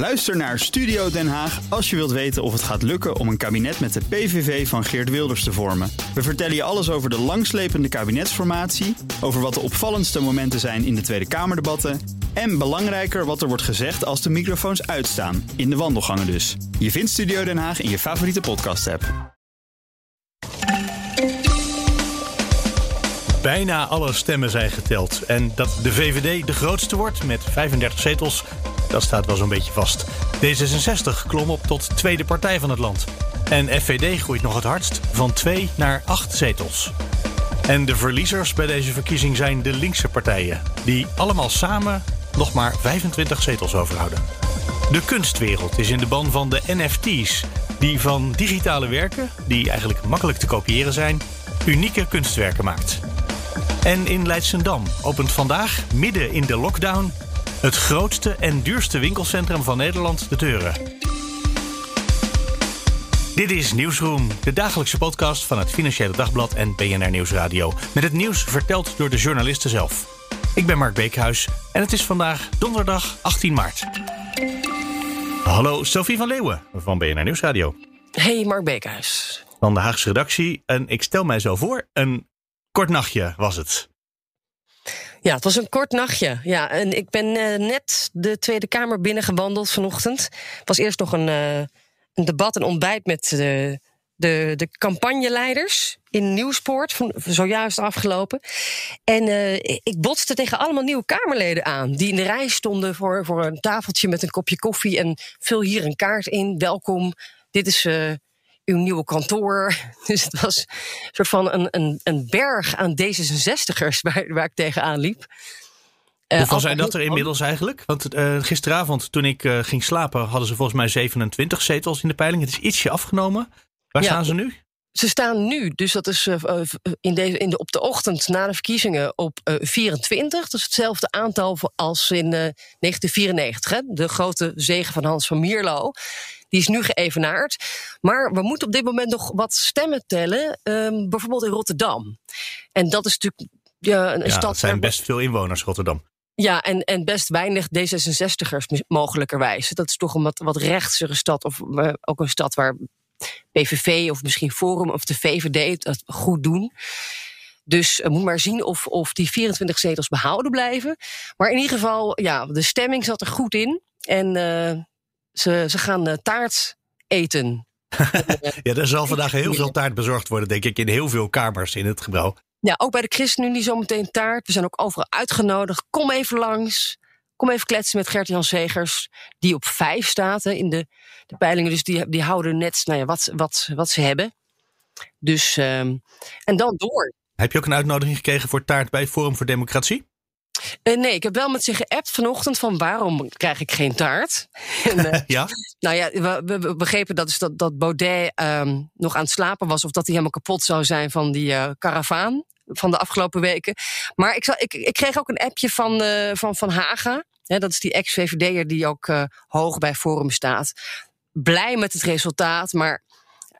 Luister naar Studio Den Haag als je wilt weten of het gaat lukken om een kabinet met de PVV van Geert Wilders te vormen. We vertellen je alles over de langslepende kabinetsformatie, over wat de opvallendste momenten zijn in de Tweede Kamerdebatten en belangrijker wat er wordt gezegd als de microfoons uitstaan, in de wandelgangen dus. Je vindt Studio Den Haag in je favoriete podcast-app. Bijna alle stemmen zijn geteld. En dat de VVD de grootste wordt met 35 zetels, dat staat wel zo'n beetje vast. D66 klom op tot tweede partij van het land. En FVD groeit nog het hardst, van 2 naar 8 zetels. En de verliezers bij deze verkiezing zijn de linkse partijen, die allemaal samen nog maar 25 zetels overhouden. De kunstwereld is in de ban van de NFT's, die van digitale werken, die eigenlijk makkelijk te kopiëren zijn, unieke kunstwerken maakt. En in Leidsendam opent vandaag, midden in de lockdown, het grootste en duurste winkelcentrum van Nederland de deuren. Dit is Nieuwsroom, de dagelijkse podcast van het Financiële Dagblad en BNR Nieuwsradio. Met het nieuws verteld door de journalisten zelf. Ik ben Mark Beekhuis en het is vandaag donderdag 18 maart. Hallo Sophie van Leeuwen van BNR Nieuwsradio. Hey Mark Beekhuis. Van de Haagse redactie. En ik stel mij zo voor, een kort nachtje was het. Ja, het was een kort nachtje. Ja, en ik ben uh, net de Tweede Kamer binnengewandeld vanochtend. Het was eerst nog een, uh, een debat, een ontbijt met de, de, de campagneleiders in Nieuwspoort, van, zojuist afgelopen. En uh, ik botste tegen allemaal nieuwe Kamerleden aan, die in de rij stonden voor, voor een tafeltje met een kopje koffie. En vul hier een kaart in, welkom. Dit is uw nieuwe kantoor. Dus het was een soort van een, een, een berg aan D66'ers waar, waar ik tegenaan liep. Uh, Hoeveel zijn dat er inmiddels eigenlijk? Want uh, gisteravond toen ik uh, ging slapen hadden ze volgens mij 27 zetels in de peiling. Het is ietsje afgenomen. Waar ja, staan ze nu? Ze staan nu, dus dat is in de, in de, op de ochtend na de verkiezingen op 24. Dat is hetzelfde aantal als in 1994. Hè? De grote zegen van Hans van Mierlo. Die is nu geëvenaard. Maar we moeten op dit moment nog wat stemmen tellen. Um, bijvoorbeeld in Rotterdam. En dat is natuurlijk ja, een ja, stad. Er zijn best veel inwoners, Rotterdam. Ja, en, en best weinig D66'ers mogelijkerwijs. Dat is toch een wat, wat rechtsere stad. Of uh, ook een stad waar PVV of misschien Forum of de VVD het goed doen. Dus uh, moet maar zien of, of die 24 zetels behouden blijven. Maar in ieder geval, ja, de stemming zat er goed in. En uh, ze, ze gaan uh, taart eten. ja, er zal vandaag heel veel taart bezorgd worden, denk ik, in heel veel kamers in het gebouw. Ja, ook bij de ChristenUnie zometeen taart. We zijn ook overal uitgenodigd. Kom even langs. Kom even kletsen met Gert-Jan Segers, die op vijf staat hè, in de, de peilingen. Dus die, die houden net nou ja, wat, wat, wat ze hebben. Dus, um, en dan door. Heb je ook een uitnodiging gekregen voor taart bij Forum voor Democratie? Uh, nee, ik heb wel met ze geappt vanochtend van waarom krijg ik geen taart? en, uh, ja? Nou ja, we, begrepen dat, dus dat, dat Baudet um, nog aan het slapen was of dat hij helemaal kapot zou zijn van die uh, karavaan van de afgelopen weken. Maar ik, zal, ik, ik kreeg ook een appje van, van Van Haga. Hè, dat is die ex-VVD'er die ook hoog bij Forum staat. Blij met het resultaat, maar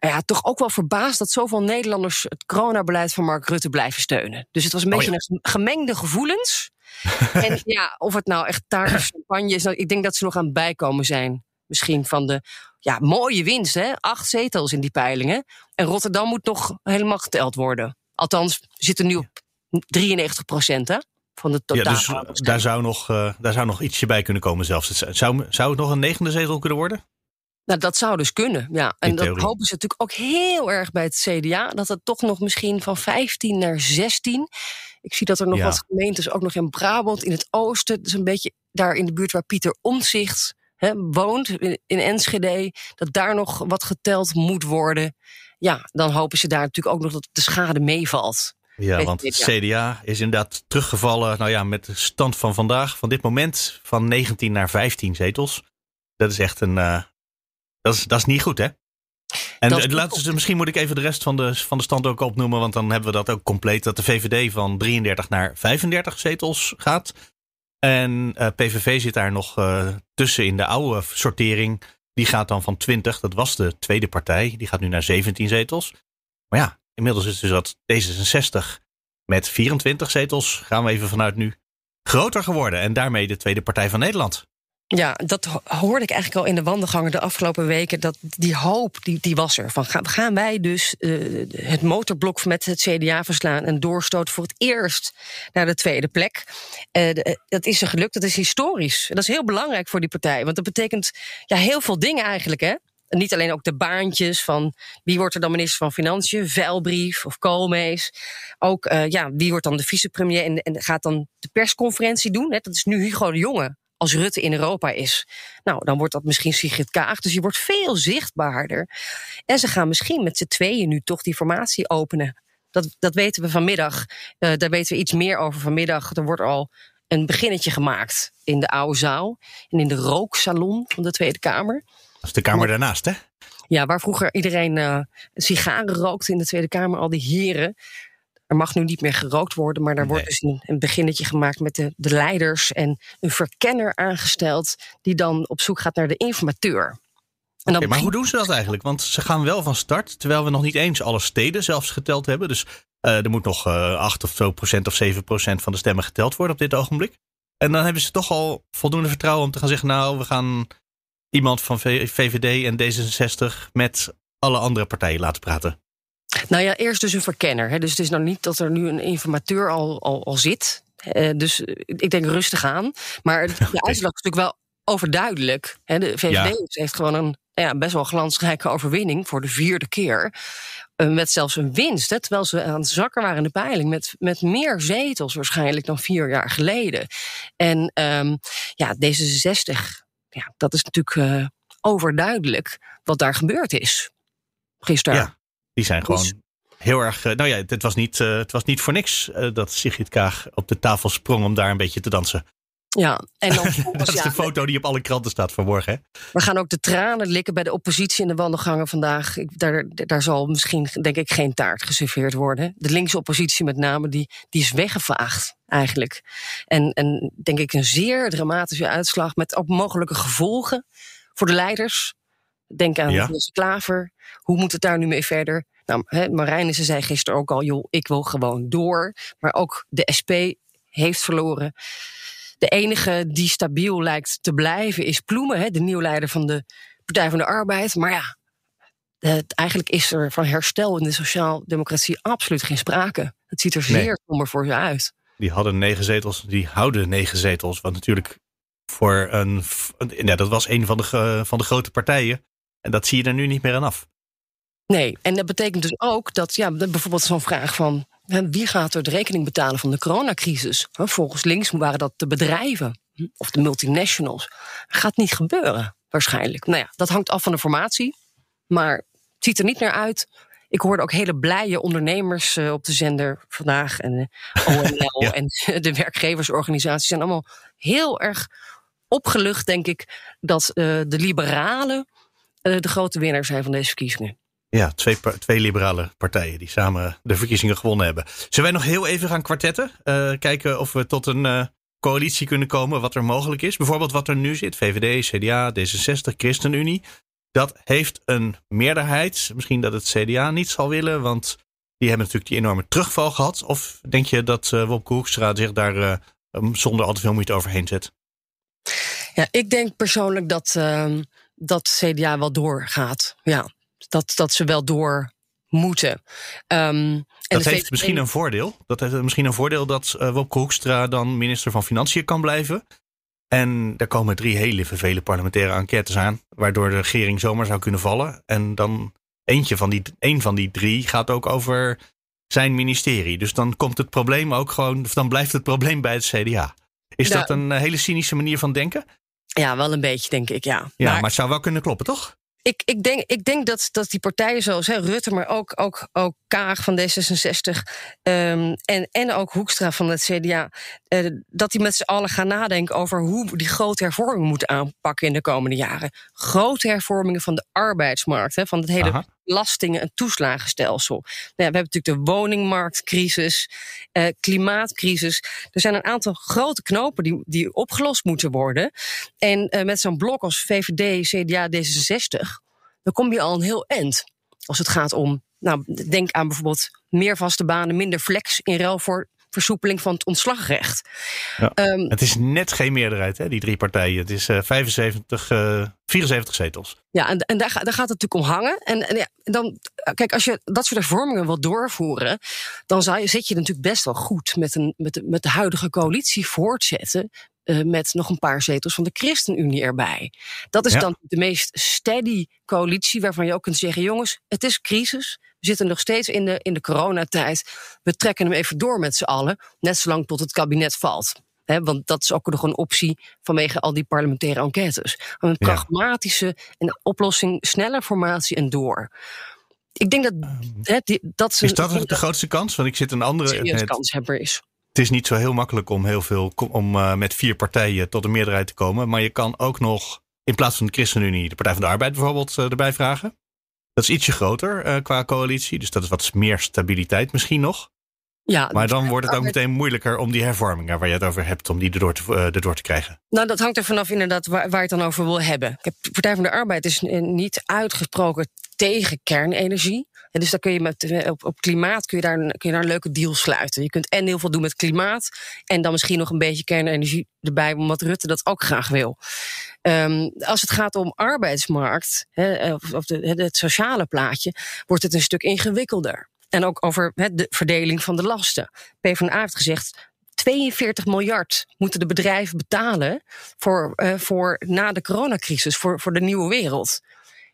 ja, toch ook wel verbaasd dat zoveel Nederlanders het coronabeleid van Mark Rutte blijven steunen. Dus het was een beetje oh ja. een gemengde gevoelens. en ja, of het nou echt taart of champagne is, nou, ik denk dat ze nog aan het bijkomen zijn. Misschien van de ja, mooie winst, hè? Acht zetels in die peilingen. En Rotterdam moet nog helemaal geteld worden. Althans, we zitten nu op 93 procent, hè? Van de totaal. Ja, dus daar zou, nog, uh, daar zou nog ietsje bij kunnen komen zelfs. Zou, zou het nog een negende zetel kunnen worden? Nou, dat zou dus kunnen, ja. En dat hopen ze natuurlijk ook heel erg bij het CDA. Dat het toch nog misschien van 15 naar 16. Ik zie dat er nog ja. wat gemeentes, ook nog in Brabant, in het oosten. Dus een beetje daar in de buurt waar Pieter Omzicht hè, woont, in, in Enschede. Dat daar nog wat geteld moet worden. Ja, dan hopen ze daar natuurlijk ook nog dat de schade meevalt. Ja, want het CDA is inderdaad teruggevallen. Nou ja, met de stand van vandaag, van dit moment, van 19 naar 15 zetels. Dat is echt een, uh, dat is, dat is niet goed, hè? En is laten ze, misschien moet ik even de rest van de, van de stand ook opnoemen, want dan hebben we dat ook compleet. Dat de VVD van 33 naar 35 zetels gaat. En uh, PVV zit daar nog uh, tussen in de oude sortering. Die gaat dan van 20, dat was de tweede partij. Die gaat nu naar 17 zetels. Maar ja, inmiddels is dus dat D66 met 24 zetels, gaan we even vanuit nu, groter geworden. En daarmee de tweede partij van Nederland. Ja, dat hoorde ik eigenlijk al in de wandelgangen de afgelopen weken. Dat die hoop, die, die was er. Van gaan wij dus uh, het motorblok met het CDA verslaan en doorstoten voor het eerst naar de tweede plek. Uh, de, dat is er gelukt, dat is historisch. Dat is heel belangrijk voor die partij. Want dat betekent ja, heel veel dingen eigenlijk. Hè? En niet alleen ook de baantjes van wie wordt er dan minister van Financiën, Velbrief of Koolmees. Ook ja, wie wordt dan de vicepremier en, en gaat dan de persconferentie doen. Hè? Dat is nu Hugo de Jonge als Rutte in Europa is. Nou, dan wordt dat misschien Sigrid Kaag. Dus je wordt veel zichtbaarder. En ze gaan misschien met z'n tweeën nu toch die formatie openen. Dat, dat weten we vanmiddag. Uh, daar weten we iets meer over vanmiddag. Er wordt al een beginnetje gemaakt in de oude zaal. En in de rooksalon van de Tweede Kamer. Dat is de kamer daarnaast, hè? Ja, waar vroeger iedereen uh, sigaren rookte in de Tweede Kamer, al die heren. Er mag nu niet meer gerookt worden, maar daar wordt dus een, een, beginnetje gemaakt met de, de leiders en een verkenner aangesteld die dan op zoek gaat naar de informateur. En okay, maar hoe doen ze dat eigenlijk? Want ze gaan wel van start, terwijl we nog niet eens alle steden zelfs geteld hebben. Dus uh, er moet nog uh, 8 of zo procent of 7 procent van de stemmen geteld worden op dit ogenblik. En dan hebben ze toch al voldoende vertrouwen om te gaan zeggen: Nou, we gaan iemand van VVD en D66 met alle andere partijen laten praten. Nou ja, eerst dus een verkenner. Hè. Dus het is nou niet dat er nu een informateur al, al, al zit. Uh, dus ik denk rustig aan. Maar de uitslag is natuurlijk wel overduidelijk. Hè. De VVD ja. heeft gewoon een ja, best wel glansrijke overwinning voor de vierde keer. Uh, met zelfs een winst, hè, terwijl ze aan het zakken waren in de peiling. Met, met meer zetels waarschijnlijk dan vier jaar geleden. En um, ja, D66, ja, dat is natuurlijk uh, overduidelijk wat daar gebeurd is gisteren. Ja. Die zijn gewoon dus- heel erg. nou ja, het was niet, uh, het was niet voor niks uh, dat Sigrid Kaag op de tafel sprong om daar een beetje te dansen. Ja, en dan dat is de foto die op alle kranten staat vanmorgen. Hè? We gaan ook de tranen likken bij de oppositie in de wandelgangen vandaag. Ik, daar, daar zal misschien, denk ik, geen taart geserveerd worden. De linkse oppositie met name, die, die is weggevaagd eigenlijk. En, en denk ik een zeer dramatische uitslag met ook mogelijke gevolgen voor de leiders. Denk aan ja. de Klaver. Hoe moet het daar nu mee verder? Nou, ze zei gisteren ook al, joh, ik wil gewoon door. Maar ook de SP heeft verloren. De enige die stabiel lijkt te blijven is Ploemen, hè, de nieuwe leider van de Partij van de Arbeid. Maar ja, het, eigenlijk is er van herstel in de sociaal-democratie absoluut geen sprake. Het ziet er zeer nee. somber voor ze uit. Die hadden negen zetels, die houden negen zetels. Wat natuurlijk voor een. Ja, dat was een van de, van de grote partijen. En dat zie je er nu niet meer aan af. Nee, en dat betekent dus ook dat ja, bijvoorbeeld zo'n vraag van wie gaat er de rekening betalen van de coronacrisis? Volgens links waren dat de bedrijven of de multinationals. Gaat niet gebeuren, waarschijnlijk. Nou ja, dat hangt af van de formatie, maar het ziet er niet meer uit. Ik hoorde ook hele blije ondernemers uh, op de zender vandaag. En uh, ONL ja. en de werkgeversorganisaties zijn allemaal heel erg opgelucht, denk ik, dat uh, de liberalen de grote winnaar zijn van deze verkiezingen. Ja, twee, twee liberale partijen die samen de verkiezingen gewonnen hebben. Zullen wij nog heel even gaan kwartetten? Uh, kijken of we tot een uh, coalitie kunnen komen, wat er mogelijk is. Bijvoorbeeld wat er nu zit: VVD, CDA, D66, ChristenUnie. Dat heeft een meerderheid. Misschien dat het CDA niet zal willen, want die hebben natuurlijk die enorme terugval gehad. Of denk je dat uh, Wopke Hoekstra zich daar zonder al te veel moeite overheen zet? Ja, ik denk persoonlijk dat, uh, dat CDA wel doorgaat. Ja, dat, dat ze wel door moeten. Um, dat heeft VVD... misschien een voordeel. Dat heeft misschien een voordeel dat uh, Wopke Hoekstra dan minister van Financiën kan blijven. En er komen drie hele vervelende parlementaire enquêtes aan, waardoor de regering zomaar zou kunnen vallen. En dan eentje van die, een van die drie gaat ook over zijn ministerie. Dus dan komt het probleem ook gewoon, dan blijft het probleem bij het CDA. Is nou, dat een hele cynische manier van denken? Ja, wel een beetje, denk ik, ja. Ja, maar, maar het zou wel kunnen kloppen, toch? Ik, ik, denk, ik denk dat, dat die partijen zoals hè, Rutte, maar ook, ook, ook Kaag van D66 um, en, en ook Hoekstra van het CDA, uh, dat die met z'n allen gaan nadenken over hoe die grote hervormingen moeten aanpakken in de komende jaren. Grote hervormingen van de arbeidsmarkt, hè, van het hele. Belastingen- en toeslagenstelsel. Nou we hebben natuurlijk de woningmarktcrisis, uh, klimaatcrisis. Er zijn een aantal grote knopen die, die opgelost moeten worden. En uh, met zo'n blok als VVD, CDA, D66 dan kom je al een heel eind. Als het gaat om, nou, denk aan bijvoorbeeld meer vaste banen, minder flex in ruil voor versoepeling van het ontslagrecht. Ja. Um, het is net geen meerderheid, hè, die drie partijen. Het is uh, 75, uh, 74 zetels. Ja, en, en daar, daar, gaat het natuurlijk om hangen. En, en ja, dan, kijk, als je dat soort hervormingen wil doorvoeren, dan zou je, zit je natuurlijk best wel goed met, een, met, de, met de huidige coalitie voortzetten. Uh, met nog een paar zetels van de ChristenUnie erbij. Dat is ja. dan de meest steady coalitie waarvan je ook kunt zeggen: jongens, het is crisis. We zitten nog steeds in de, in de coronatijd. We trekken hem even door met z'n allen, net zolang tot het kabinet valt. He, want dat is ook nog een optie vanwege al die parlementaire enquêtes. Een pragmatische en oplossing, snelle formatie en door. Ik denk dat, he, die, dat is, is dat de grootste kans? Want ik zit een andere. Het, kanshebber is. Het is niet zo heel makkelijk om heel veel om uh, met vier partijen tot een meerderheid te komen. Maar je kan ook nog in plaats van de ChristenUnie de Partij van de Arbeid bijvoorbeeld uh, erbij vragen. Dat is ietsje groter uh, qua coalitie. Dus dat is wat meer stabiliteit misschien nog. Ja, maar dan wordt het ook meteen moeilijker om die hervormingen waar je het over hebt, om die erdoor te, uh, erdoor te krijgen. Nou, dat hangt er vanaf inderdaad waar, waar je het dan over wil hebben. De Partij van de Arbeid is niet uitgesproken tegen kernenergie. En dus dan kun je met, eh, op, op klimaat kun je, daar kun je daar een leuke deal sluiten. Je kunt en heel veel doen met klimaat. En dan misschien nog een beetje kernenergie erbij, omdat Rutte dat ook graag wil. Um, als het gaat om arbeidsmarkt, he, of, of de, het sociale plaatje, wordt het een stuk ingewikkelder. En ook over de verdeling van de lasten. PvdA heeft gezegd, 42 miljard moeten de bedrijven betalen voor, uh, voor na de coronacrisis, voor, voor de nieuwe wereld.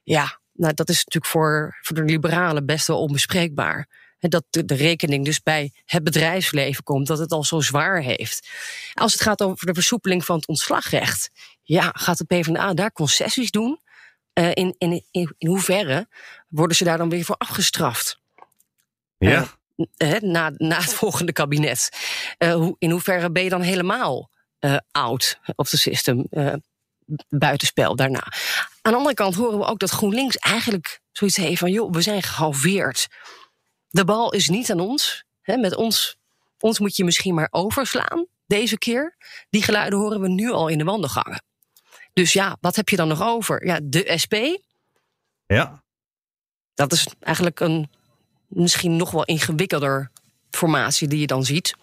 Ja, nou, dat is natuurlijk voor, voor de liberalen best wel onbespreekbaar. dat de, de, rekening dus bij het bedrijfsleven komt, dat het al zo zwaar heeft. Als het gaat over de versoepeling van het ontslagrecht, ja, gaat de PvdA daar concessies doen? Uh, in, in, in, in hoeverre worden ze daar dan weer voor afgestraft? Ja. Uh, na, na het volgende kabinet. Uh, hoe, in hoeverre ben je dan helemaal oud op de system? buitenspel daarna. Aan de andere kant horen we ook dat GroenLinks eigenlijk zoiets heeft van: joh, we zijn gehalveerd. De bal is niet aan ons. Hè, met ons, ons moet je misschien maar overslaan deze keer. Die geluiden horen we nu al in de wandelgangen. Dus ja, wat heb je dan nog over? Ja, de SP. Ja. Dat is eigenlijk een misschien nog wel ingewikkelder formatie die je dan ziet.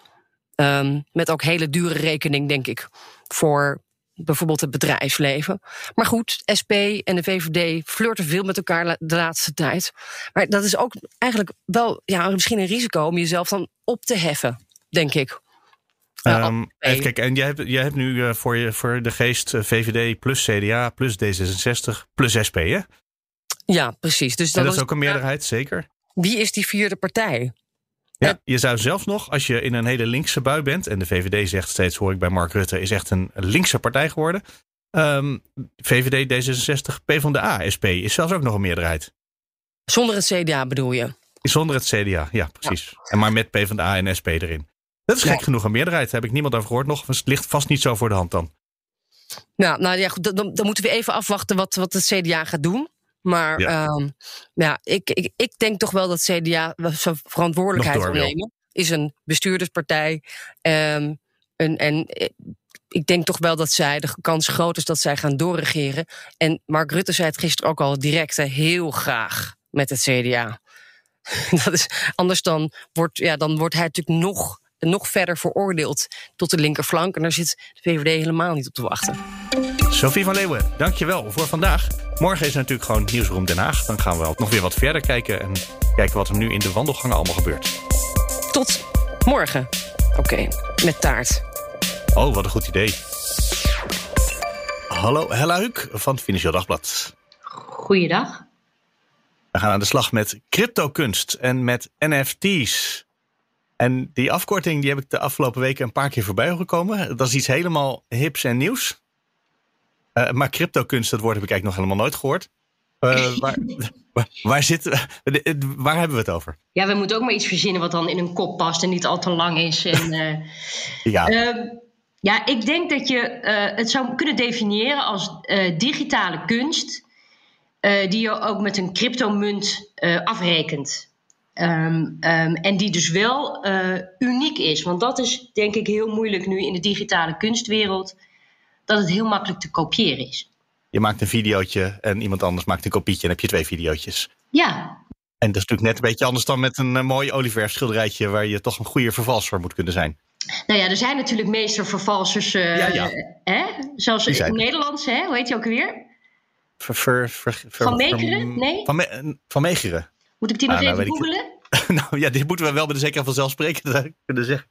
Um, met ook hele dure rekening, denk ik, voor bijvoorbeeld het bedrijfsleven. Maar goed, SP en de VVD flirten veel met elkaar de laatste tijd. Maar dat is ook eigenlijk wel ja, misschien een risico om jezelf dan op te heffen, denk ik. Um, even kijken, en jij hebt, jij hebt nu uh, voor, je, voor de geest uh, VVD plus CDA plus D66 plus SP, hè? Ja, precies. Dus dat, dat is ook een meerderheid, zeker? Wie is die vierde partij? Ja, je zou zelfs nog, als je in een hele linkse bui bent, en de VVD zegt steeds, hoor ik bij Mark Rutte, is echt een linkse partij geworden. Um, VVD, D66, PvdA, SP is zelfs ook nog een meerderheid. Zonder het CDA bedoel je? Zonder het CDA, ja, precies. Ja. En maar met PvdA en SP erin. Dat is gek genoeg een meerderheid. Daar heb ik niemand over gehoord nog. Het ligt vast niet zo voor de hand dan. Nou, nou ja, goed, dan, dan moeten we even afwachten wat, wat het CDA gaat doen. Maar ja, um, ja ik, ik, ik denk toch wel dat CDA zijn verantwoordelijkheid wil nemen. Is een bestuurderspartij. Um, en, en eh, ik denk toch wel dat zij, de kans groot is dat zij gaan doorregeren. En Mark Rutte zei het gisteren ook al direct, heel graag met het CDA. dat is, anders dan wordt, ja, dan wordt hij natuurlijk nog, nog verder veroordeeld tot de linkerflank. En daar zit de VVD helemaal niet op te wachten. Sophie van Leeuwen, dankjewel voor vandaag. Morgen is natuurlijk gewoon Nieuwsroom Den Haag. Dan gaan we nog weer wat verder kijken en kijken wat er nu in de wandelgangen allemaal gebeurt. Tot morgen. Oké, okay, met taart. Oh, wat een goed idee. Hallo, Hella Huuk van het Financieel Dagblad. Goeiedag. We gaan aan de slag met cryptokunst en met NFT's. En die afkorting die heb ik de afgelopen weken een paar keer voorbij gekomen. Dat is iets helemaal hips en nieuws. Uh, maar cryptokunst, dat woord heb ik eigenlijk nog helemaal nooit gehoord. Uh, waar, waar, waar, zit, waar hebben we het over? Ja, we moeten ook maar iets verzinnen wat dan in een kop past en niet al te lang is. En, uh, ja. ja, ik denk dat je het zou kunnen definiëren als digitale kunst, die je ook met een cryptomunt afrekent. Um, um, en die dus wel uniek is. Want dat is denk ik heel moeilijk nu in de digitale kunstwereld dat het heel makkelijk te kopiëren is. Je maakt een videootje en iemand anders maakt een kopietje en heb je twee videootjes. Ja. En dat is natuurlijk net een beetje anders dan met een mooi olieverf schilderijtje waar je toch een goede vervalser moet kunnen zijn. Nou ja, er zijn natuurlijk meestervervalsers. Uh, ja, ja. Hè? Zoals in het Nederlands, hè? hoe heet je ook weer? Ver, van Meegeren? Nee? Van, me, van Meegeren. Moet ik die nog ah, nou, even googelen? nou ja, dit moeten we wel met de zekerheid vanzelfsprekend kunnen zeggen.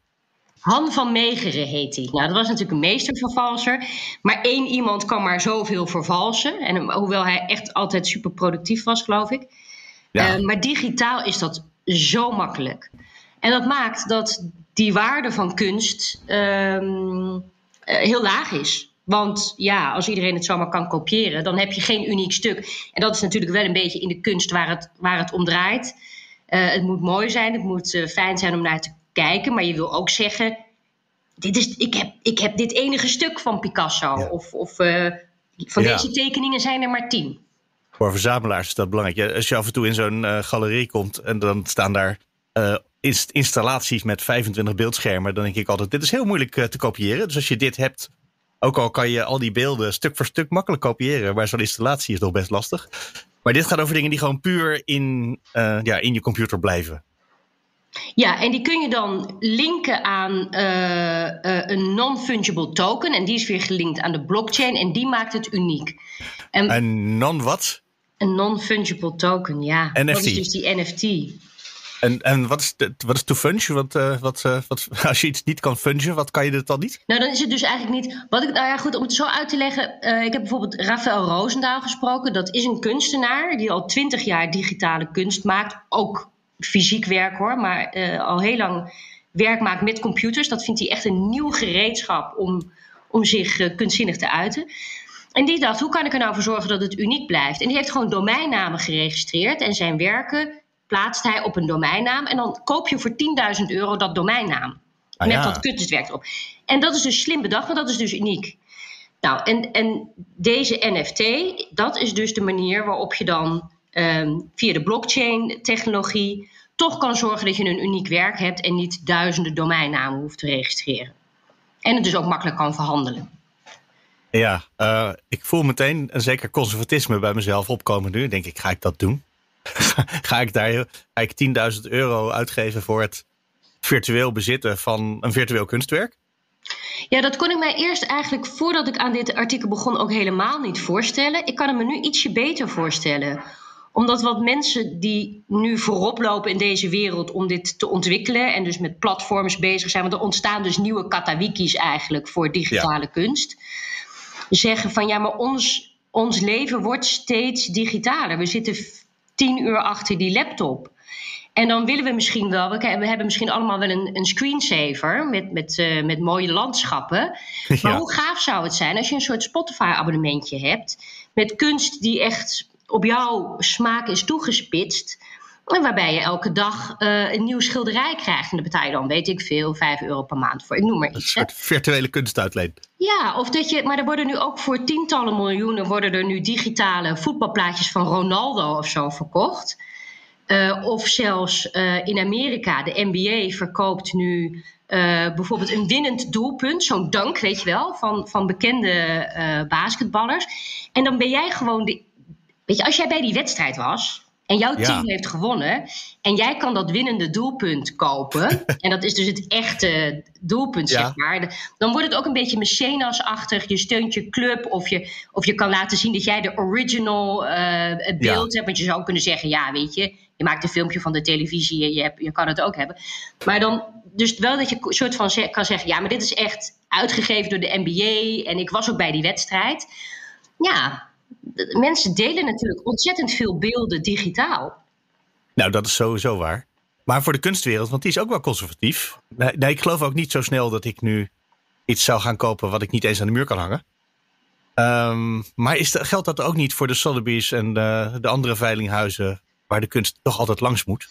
Han van Meegeren heet hij. Nou, dat was natuurlijk een meestervervalser. Maar één iemand kan maar zoveel vervalsen. En hoewel hij echt altijd super productief was, geloof ik. Ja. Uh, maar digitaal is dat zo makkelijk. En dat maakt dat die waarde van kunst um, heel laag is. Want ja, als iedereen het zomaar kan kopiëren, dan heb je geen uniek stuk. En dat is natuurlijk wel een beetje in de kunst waar het, waar het om draait. Uh, het moet mooi zijn, het moet uh, fijn zijn om naar te kijken. Maar je wil ook zeggen: dit is, ik, heb, ik heb dit enige stuk van Picasso. Of, of uh, van ja. deze tekeningen zijn er maar tien. Voor verzamelaars is dat belangrijk. Ja, als je af en toe in zo'n galerie komt en dan staan daar installaties met 25 beeldschermen, dan denk ik altijd: dit is heel moeilijk te kopiëren. Dus als je dit hebt ook al kan je al die beelden stuk voor stuk makkelijk kopiëren, maar zo'n installatie is nog best lastig. Maar dit gaat over dingen die gewoon puur in, ja, in je computer blijven. Ja, en die kun je dan linken aan uh, uh, een non-fungible token. En die is weer gelinkt aan de blockchain en die maakt het uniek. En, een non-wat? Een non-fungible token, ja. NFT. Dat is dus die NFT. En, en wat, is de, wat is to funge? Wat, uh, wat, uh, wat, als je iets niet kan fungen, wat kan je het dan niet? Nou, dan is het dus eigenlijk niet. Wat ik, nou ja, goed, om het zo uit te leggen. Uh, ik heb bijvoorbeeld Rafael Roosendaal gesproken. Dat is een kunstenaar die al twintig jaar digitale kunst maakt. Ook fysiek werk hoor, maar al heel lang werk maakt met computers. Dat vindt hij echt een nieuw gereedschap om, om zich kunstzinnig te uiten. En die dacht, hoe kan ik er nou voor zorgen dat het uniek blijft? En die heeft gewoon domeinnamen geregistreerd en zijn werken plaatst hij op een domeinnaam. En dan koop je voor 10.000 euro dat domeinnaam. Ah, met dat kunstwerk erop. En dat is dus slim bedacht, want dat is dus uniek. Nou, en, en deze NFT, dat is dus de manier waarop je dan ehm, via de blockchain-technologie toch kan zorgen dat je een uniek werk hebt en niet duizenden domeinnamen hoeft te registreren. En het dus ook makkelijk kan verhandelen. Ja, uh, ik voel meteen een zeker conservatisme bij mezelf opkomen nu. Denk ik, ga ik dat doen? ga ik daar ga ik 10.000 euro uitgeven voor het virtueel bezitten van een virtueel kunstwerk? Ja, dat kon ik mij eerst eigenlijk voordat ik aan dit artikel begon ook helemaal niet voorstellen. Ik kan het me nu ietsje beter voorstellen omdat wat mensen die nu voorop lopen in deze wereld om dit te ontwikkelen en dus met platforms bezig zijn, want er ontstaan dus nieuwe katawikis eigenlijk voor digitale kunst, zeggen van ja, maar ons, ons leven wordt steeds digitaler. We zitten tien uur achter die laptop. En dan willen we misschien wel, we hebben misschien allemaal wel een, een screensaver met, met, uh, met mooie landschappen. Maar hoe gaaf zou het zijn als je een soort Spotify-abonnementje hebt met kunst die echt op jouw smaak is toegespitst. Waarbij je elke dag uh, een nieuw schilderij krijgt. En daar betaal je dan, weet ik veel, 5 euro per maand voor. Ik noem maar iets. Een soort virtuele kunstuitleen. Ja, of dat je, maar er worden nu ook voor tientallen miljoenen worden er nu digitale voetbalplaatjes van Ronaldo of zo verkocht. Uh, of zelfs uh, in Amerika, de NBA verkoopt nu bijvoorbeeld een winnend doelpunt, zo'n dank, weet je wel, van, van bekende basketballers. En dan ben jij gewoon de. Weet je, als jij bij die wedstrijd was, en jouw team heeft gewonnen en jij kan dat winnende doelpunt kopen, en dat is dus het echte doelpunt, zeg maar, dan wordt het ook een beetje mecenas-achtig. Je steunt je club of je, of je kan laten zien dat jij de original uh, beeld hebt. Want je zou kunnen zeggen, ja, weet je, je maakt een filmpje van de televisie en je, hebt, je kan het ook hebben. Maar dan, dus wel dat je soort van kan zeggen, ja, maar dit is echt uitgegeven door de NBA en ik was ook bij die wedstrijd. Ja, mensen delen natuurlijk ontzettend veel beelden digitaal. Nou, dat is sowieso waar. Maar voor de kunstwereld, want die is ook wel conservatief. Nee, ik geloof ook niet zo snel dat ik nu iets zou gaan kopen wat ik niet eens aan de muur kan hangen. Um, maar is de, geldt dat ook niet voor de Sotheby's en de, de, andere veilinghuizen waar de kunst toch altijd langs moet?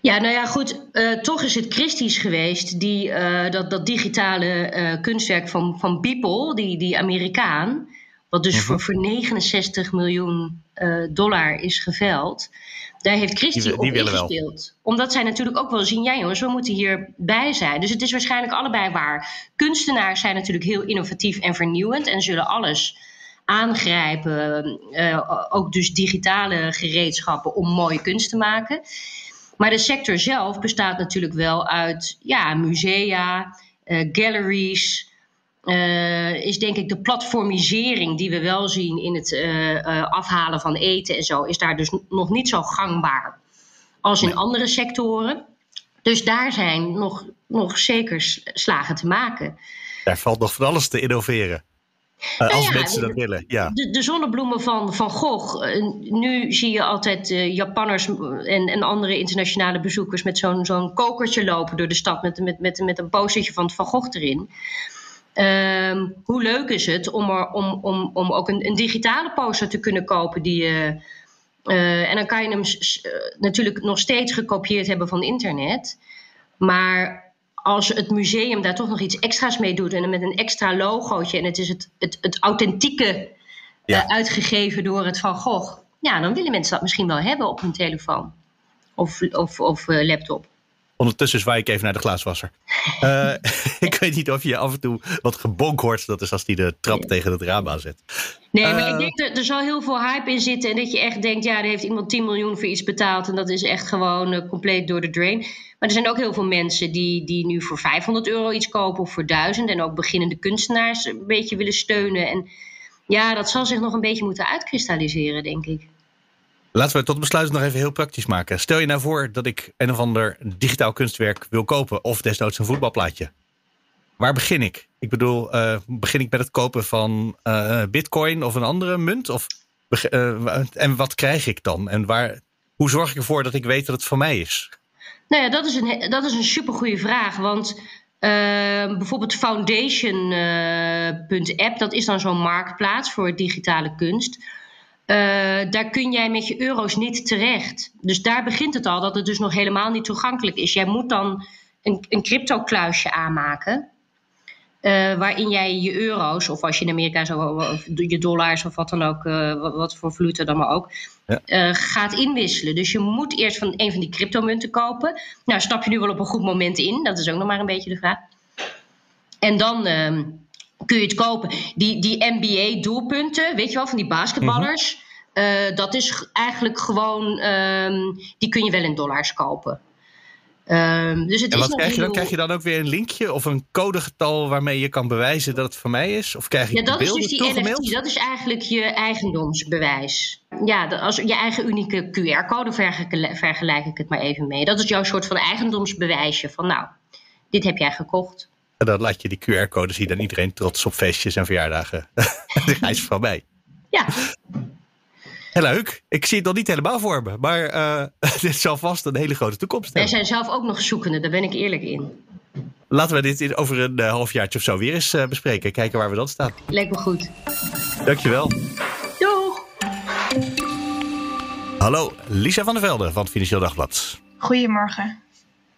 Ja, nou ja, goed. Uh, toch is het Christie's geweest die uh, dat, dat digitale uh, kunstwerk van, van Beeple, die, die Amerikaan, wat dus voor, mhm. voor 69 miljoen uh, dollar is geveld. Daar heeft Christie op ingespeeld. Omdat zij natuurlijk ook wel zien, ja jongens, we moeten hierbij zijn. Dus het is waarschijnlijk allebei waar. Kunstenaars zijn natuurlijk heel innovatief en vernieuwend en zullen alles aangrijpen. ook dus digitale gereedschappen om mooie kunst te maken. Maar de sector zelf bestaat natuurlijk wel uit ja, musea, galleries. Is denk ik de platformisering die we wel zien in het afhalen van eten en zo, is daar dus nog niet zo gangbaar als in andere sectoren. Dus daar zijn nog, nog zeker slagen te maken. Daar valt nog van alles te innoveren. Uh, als mensen dat willen, ja. De, de, zonnebloemen van Van Gogh. Nu zie je altijd Japanners en, en andere internationale bezoekers met zo'n zo'n kokertje lopen door de stad met, met, met, met een postertje van Van Gogh erin. Ehm, hoe leuk is het om, er, om, om, om ook een, een digitale poster te kunnen kopen die je uh, en dan kan je hem uh, natuurlijk nog steeds gekopieerd hebben van internet. Maar als het museum daar toch nog iets extra's mee doet en met een extra logootje en het is het, het, het authentieke ja. uh, uitgegeven door het Van Gogh, ja, dan willen mensen dat misschien wel hebben op hun telefoon of, of, of laptop. Ondertussen zwaai ik even naar de glaaswasser. Uh, ik weet niet of je af en toe wat gebonk hoort. Dat is als die de trap tegen het raam aanzet. Nee, maar ik eh, denk dat er zal heel veel hype in zitten. En dat je echt denkt, ja, er heeft iemand 10 miljoen voor iets betaald. En dat is echt gewoon uh, compleet door de drain. Maar er zijn ook heel veel mensen die, die nu voor 500 euro iets kopen of voor 1000. En ook beginnende kunstenaars een beetje willen steunen. En ja, dat zal zich nog een beetje moeten uitkristalliseren, denk ik. Laten we tot besluit nog even heel praktisch maken. Stel je nou voor dat ik een of ander digitaal kunstwerk wil kopen. Of desnoods een voetbalplaatje. Waar begin ik? Ik bedoel, uh, begin ik met het kopen van uh, bitcoin of een andere munt? Of, uh, en wat krijg ik dan? En waar, hoe zorg ik ervoor dat ik weet dat het van mij is? Nou ja, dat is een, dat is een supergoeie vraag. Want bijvoorbeeld foundation.app, dat is dan zo'n marktplaats voor digitale kunst. Uh, daar kun jij met je euro's niet terecht. Dus daar begint het al dat het dus nog helemaal niet toegankelijk is. Jij moet dan een, een crypto-kluisje aanmaken. Uh, waarin jij je euro's, of als je in Amerika zo, of je dollars of wat dan ook, uh, wat, wat, voor valuta dan maar ook, ja. gaat inwisselen. Dus je moet eerst van een van die cryptomunten kopen. Nou, stap je nu wel op een goed moment in? Dat is ook nog maar een beetje de vraag. En dan ehm, kun je het kopen. Die, die NBA-doelpunten, weet je wel, van die basketballers. Mm -hmm. uh, dat is eigenlijk gewoon, um, die kun je wel in dollars kopen. Um, dus het en is wat krijg je dan? Krijg je dan ook weer een linkje of een codegetal waarmee je kan bewijzen dat het van mij is? Of krijg je ja, dat is dus die NFT. Dat is eigenlijk je eigendomsbewijs. Ja, als je eigen unieke QR-code vergelijk, vergelijk ik het maar even mee. Dat is jouw soort van eigendomsbewijsje van nou, dit heb jij gekocht. En dan laat je die QR-code zien en iedereen trots op feestjes en verjaardagen. Hij is van mij. Ja. Heel leuk. Ik zie het nog niet helemaal voor me. Maar uh, dit zal vast een hele grote toekomst hebben. Wij zijn zelf ook nog zoekende, daar ben ik eerlijk in. Laten we dit over een uh, halfjaartje of zo weer eens uh, bespreken. Kijken waar we dan staan. Lijkt me goed. Dankjewel. Doeg. Hallo, Lisa van der Velde van het Financieel Dagblad. Goedemorgen.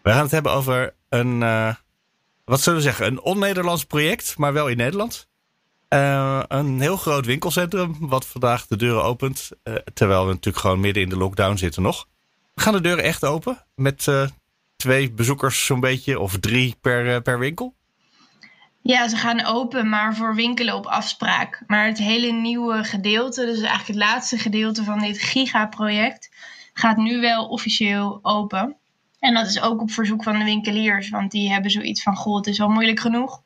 We gaan het hebben over een wat zullen we zeggen, een on-Nederlands project, maar wel in Nederland. Uh, een heel groot winkelcentrum, wat vandaag de deuren opent. Uh, terwijl we natuurlijk gewoon midden in de lockdown zitten nog. Gaan de deuren echt open? Met uh, twee bezoekers zo'n beetje, of drie per, per winkel? Ja, ze gaan open, maar voor winkelen op afspraak. Maar het hele nieuwe gedeelte, dus eigenlijk het laatste gedeelte van dit gigaproject, gaat nu wel officieel open. En dat is ook op verzoek van de winkeliers, want die hebben zoiets van: Goh, het is al moeilijk genoeg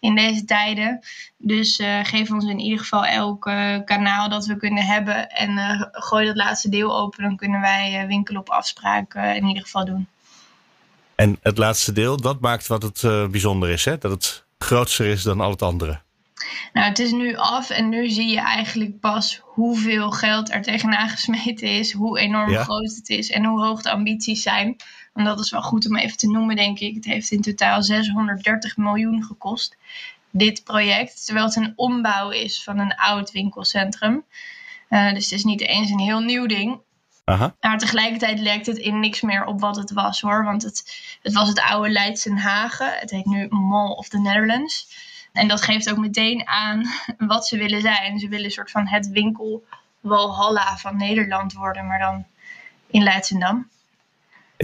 in deze tijden. Dus uh, geef ons in ieder geval elk uh, kanaal dat we kunnen hebben. En uh, gooi dat laatste deel open, dan kunnen wij winkelen op afspraak in ieder geval doen. En het laatste deel, dat maakt wat het bijzonder is, hè? dat het groter is dan al het andere. Nou, het is nu af en nu zie je eigenlijk pas hoeveel geld er tegenaan gesmeten is, hoe enorm ja. groot het is en hoe hoog de ambities zijn. En dat is wel goed om even te noemen, denk ik. Het heeft in totaal 630 miljoen gekost, dit project. Terwijl het een ombouw is van een oud winkelcentrum. Uh, dus het is niet eens een heel nieuw ding. Aha. Maar tegelijkertijd lijkt het in niks meer op wat het was hoor. Want het, het was het oude Leidsenhagen. Het heet nu Mall of the Netherlands. En dat geeft ook meteen aan wat ze willen zijn. Ze willen een soort van het winkel Walhalla van Nederland worden, maar dan in Leidsendam.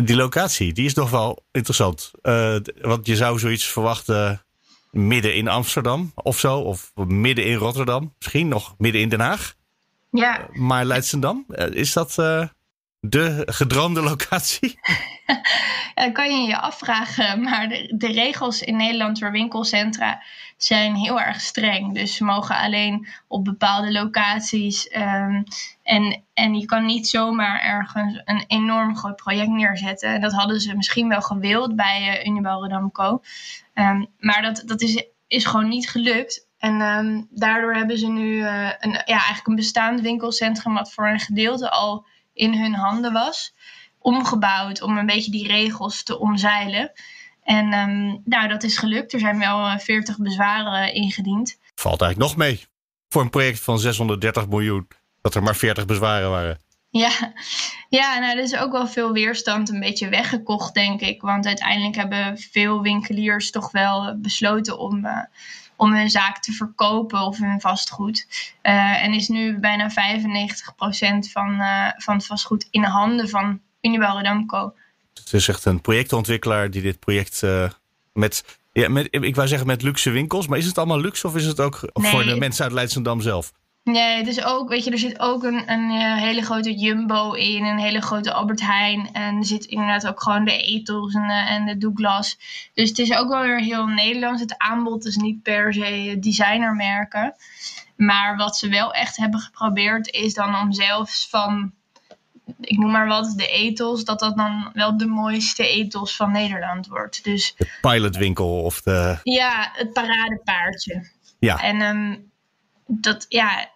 Die locatie, die is nog wel interessant. Uh, want je zou zoiets verwachten midden in Amsterdam of zo. Of midden in Rotterdam. Misschien nog midden in Den Haag. Ja. Maar Leidschendam, is dat de gedroomde locatie? dat kan je je afvragen. Maar de, de, regels in Nederland voor winkelcentra zijn heel erg streng. Dus ze mogen alleen op bepaalde locaties. Um, en, en je kan niet zomaar ergens een enorm groot project neerzetten. En dat hadden ze misschien wel gewild bij uh, Unibel Redamco. Um, maar dat, dat is, is gewoon niet gelukt. En um, daardoor hebben ze nu uh, een, ja, eigenlijk een bestaand winkelcentrum... wat voor een gedeelte al in hun handen was, omgebouwd om een beetje die regels te omzeilen. En um, nou, dat is gelukt. Er zijn wel 40 eh, bezwaren ingediend. Valt eigenlijk nog mee. Voor een project van 630 miljoen, dat er maar 40 bezwaren waren. Ja, ja nou, er is ook wel veel weerstand een beetje weggekocht, denk ik. Want uiteindelijk hebben veel winkeliers toch wel besloten om, uh, om hun zaak te verkopen of hun vastgoed. Uh, en is nu bijna 95% van, uh, van het vastgoed in de handen van Unibel Redamco. Het is echt een projectontwikkelaar die dit project met, ja, met, ik wou zeggen met luxe winkels, maar is het allemaal luxe of is het ook nee. voor de mensen uit Leidschendam zelf? Nee, het is ook, weet je, er zit ook een, een uh, hele grote Jumbo in, een hele grote Albert Heijn. En er zit inderdaad ook gewoon de Ethos en de, en de Douglas. Dus het is ook wel weer heel Nederlands. Het aanbod is niet per se designermerken. Maar wat ze wel echt hebben geprobeerd is dan om zelfs van, ik noem maar wat, de ethos, dat dat dan wel de mooiste ethos van Nederland wordt. Dus, de pilotwinkel of de... Ja, het paradepaardje. Ja. En um, dat, ja,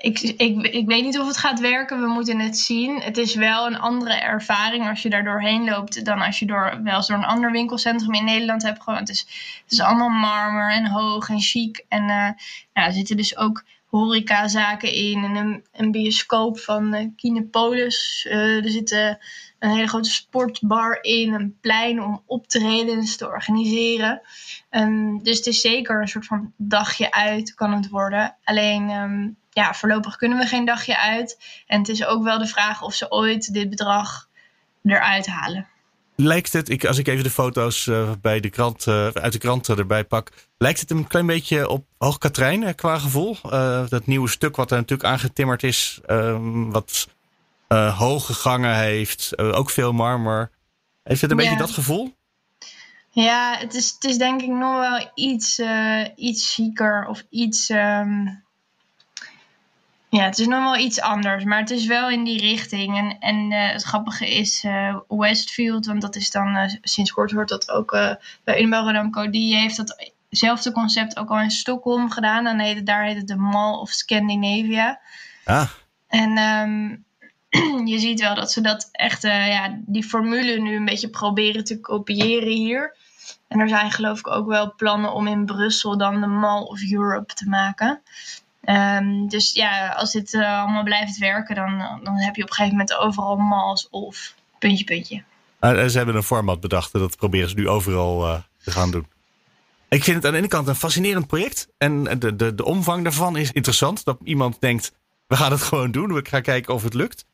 ik, ik, ik weet niet of het gaat werken. We moeten het zien. Het is wel een andere ervaring als je daar doorheen loopt dan als je door, wel eens door een ander winkelcentrum in Nederland hebt. Gewoon, het, is, allemaal marmer en hoog en chic. En uh, er zitten dus ook horecazaken in en een, een bioscoop van uh, Kinepolis. Uh, er zit een hele grote sportbar in, een plein om optredens te organiseren. Um, dus het is zeker een soort van dagje uit kan het worden. Alleen um, ja, voorlopig kunnen we geen dagje uit. En het is ook wel de vraag of ze ooit dit bedrag eruit halen. Lijkt het, ik, als ik even de foto's uh, bij de krant, uh, uit de krant erbij pak, lijkt het een klein beetje op Hoog Katrijn qua gevoel? Uh, dat nieuwe stuk wat er natuurlijk aangetimmerd is, ehm, wat hoge gangen heeft, ook veel marmer. Heeft het een ja. beetje dat gevoel? Ja, het is, het is denk ik nog wel iets, iets chiquer of iets. Um ja, het is nog wel iets anders, maar het is wel in die richting. En, en uh, het grappige is uh, Westfield, want dat is dan uh, sinds kort hoort dat ook bij Unibel Rodamco. Die heeft datzelfde concept ook al in Stockholm gedaan. Dan heet het, daar heet het de Mall of Scandinavia. Ah. En um, je ziet wel dat ze dat echt, ja, die formule nu een beetje proberen te kopiëren hier. En er zijn geloof ik ook wel plannen om in Brussel dan de Mall of Europe te maken. Um, dus ja, als dit uh, allemaal blijft werken, dan, dan heb je op een gegeven moment overal malls of puntje, puntje. Uh, ze hebben een format bedacht en dat proberen ze nu overal uh, te gaan doen. Ik vind het aan de ene kant een fascinerend project. En de, de, de omvang daarvan is interessant. Dat iemand denkt, we gaan het gewoon doen. We gaan kijken of het lukt.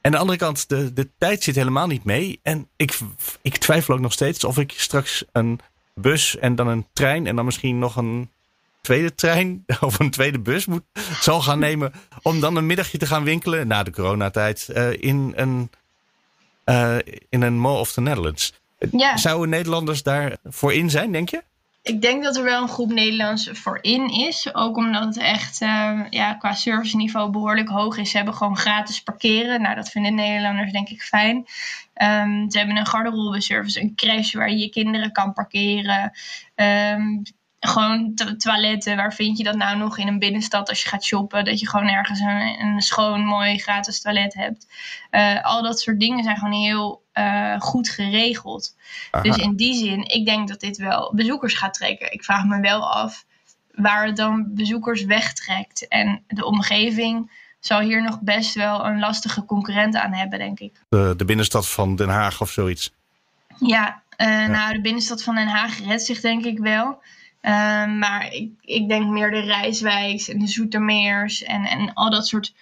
En aan de andere kant, de, de tijd zit helemaal niet mee. En ik, ik twijfel ook nog steeds of ik straks een bus en dan een trein en dan misschien nog een tweede trein of een tweede bus moet, zal gaan nemen. om dan een middagje te gaan winkelen na de coronatijd. Uh, in, een, uh, in een Mall of the Netherlands. Ja. Zouden Nederlanders daarvoor in zijn, denk je? Ik denk dat er wel een groep Nederlands voor in is. Ook omdat het echt uh, ja, qua serviceniveau behoorlijk hoog is. Ze hebben gewoon gratis parkeren. Nou, dat vinden Nederlanders denk ik fijn. Um, ze hebben een garderobe service, een crash waar je je kinderen kan parkeren. Um, gewoon toiletten. Waar vind je dat nou nog in een binnenstad als je gaat shoppen? Dat je gewoon ergens een, een schoon, mooi, gratis toilet hebt. Uh, al dat soort dingen zijn gewoon heel uh, goed geregeld. Aha. Dus in die zin, ik denk dat dit wel bezoekers gaat trekken. Ik vraag me wel af waar het dan bezoekers wegtrekt. En de omgeving zal hier nog best wel een lastige concurrent aan hebben, denk ik. De, de binnenstad van Den Haag of zoiets? Ja, uh, ja, nou, de binnenstad van Den Haag redt zich denk ik wel. Uh, maar ik, ik denk meer de Rijswijks en de Zoetermeers en, en al dat soort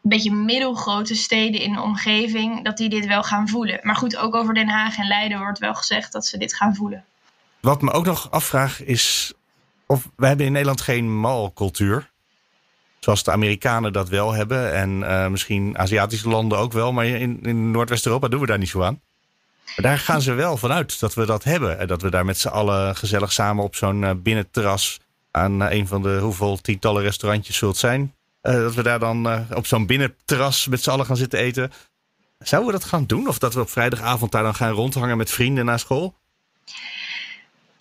beetje middelgrote steden in de omgeving, dat die dit wel gaan voelen. Maar goed, ook over Den Haag en Leiden wordt wel gezegd dat ze dit gaan voelen. wat me ook nog afvraag is of we hebben in Nederland geen malcultuur. Zoals de Amerikanen dat wel hebben. En uh, misschien Aziatische landen ook wel. Maar in, in Noordwest-Europa doen we daar niet zo aan. Maar daar gaan ze wel vanuit dat we dat hebben. En dat we daar met z'n allen gezellig samen op zo'n uh, binnenterras. aan uh, een van de hoeveel tientallen restaurantjes zult zijn. dat we daar dan op zo'n binnenterras met z'n allen gaan zitten eten. Zouden we dat gaan doen? Of dat we op vrijdagavond daar dan gaan rondhangen met vrienden na school?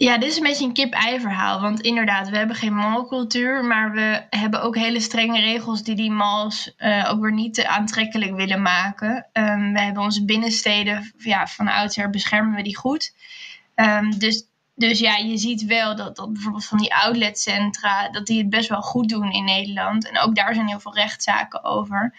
Ja, dit is een beetje een kip-ei verhaal. Want inderdaad, we hebben geen malcultuur. Maar we hebben ook hele strenge regels die die mals uh, ook weer niet te aantrekkelijk willen maken. Um, we hebben onze binnensteden, ja, van oudsher beschermen we die goed. Um, dus, dus ja, je ziet wel dat, dat bijvoorbeeld van die outletcentra, dat die het best wel goed doen in Nederland. En ook daar zijn heel veel rechtszaken over.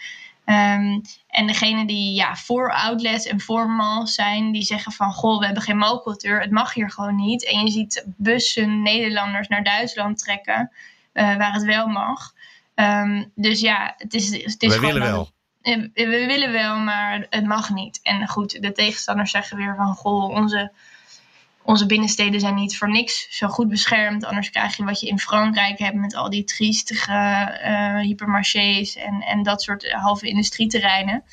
Um, en degene die ja, voor outlets en voor malls zijn, die zeggen van goh, we hebben geen malcultuur, het mag hier gewoon niet. En je ziet bussen Nederlanders naar Duitsland trekken, uh, waar het wel mag. Um, dus ja, het is, het is we willen wel. We, we willen wel, maar het mag niet. En goed, de tegenstanders zeggen weer van goh, onze onze binnensteden zijn niet voor niks zo goed beschermd. Anders krijg je wat je in Frankrijk hebt met al die triestige uh, hypermarchés en, en dat soort halve industrieterreinen.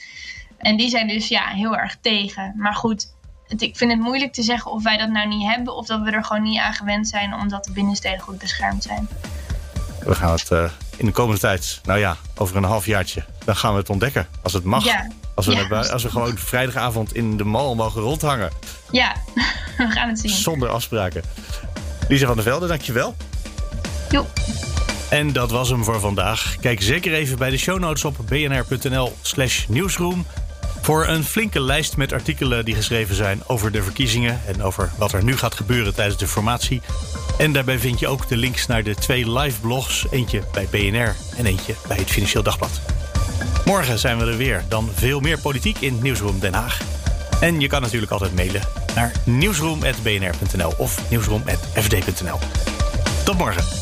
En die zijn dus ja, heel erg tegen. Maar goed, het, ik vind het moeilijk te zeggen of wij dat nou niet hebben of dat we er gewoon niet aan gewend zijn omdat de binnensteden goed beschermd zijn. We gaan het uh, in de komende tijd, nou ja, over een halfjaartje, dan gaan we het ontdekken. Als het mag. Ja. Als we, ja. als we gewoon vrijdagavond in de mall mogen rondhangen. Ja, we gaan het zien. Zonder afspraken. Lisa van der Velde, dankjewel. Jo. En dat was hem voor vandaag. Kijk zeker even bij de show notes op bnr.nl slash nieuwsroom... voor een flinke lijst met artikelen die geschreven zijn over de verkiezingen... en over wat er nu gaat gebeuren tijdens de formatie. En daarbij vind je ook de links naar de twee live blogs. Eentje bij BNR en eentje bij het Financieel Dagblad. Morgen zijn we er weer. Dan veel meer politiek in Nieuwsroom Den Haag. En je kan natuurlijk altijd mailen naar nieuwsroom.bnr.nl of nieuwsroom.fd.nl. Tot morgen.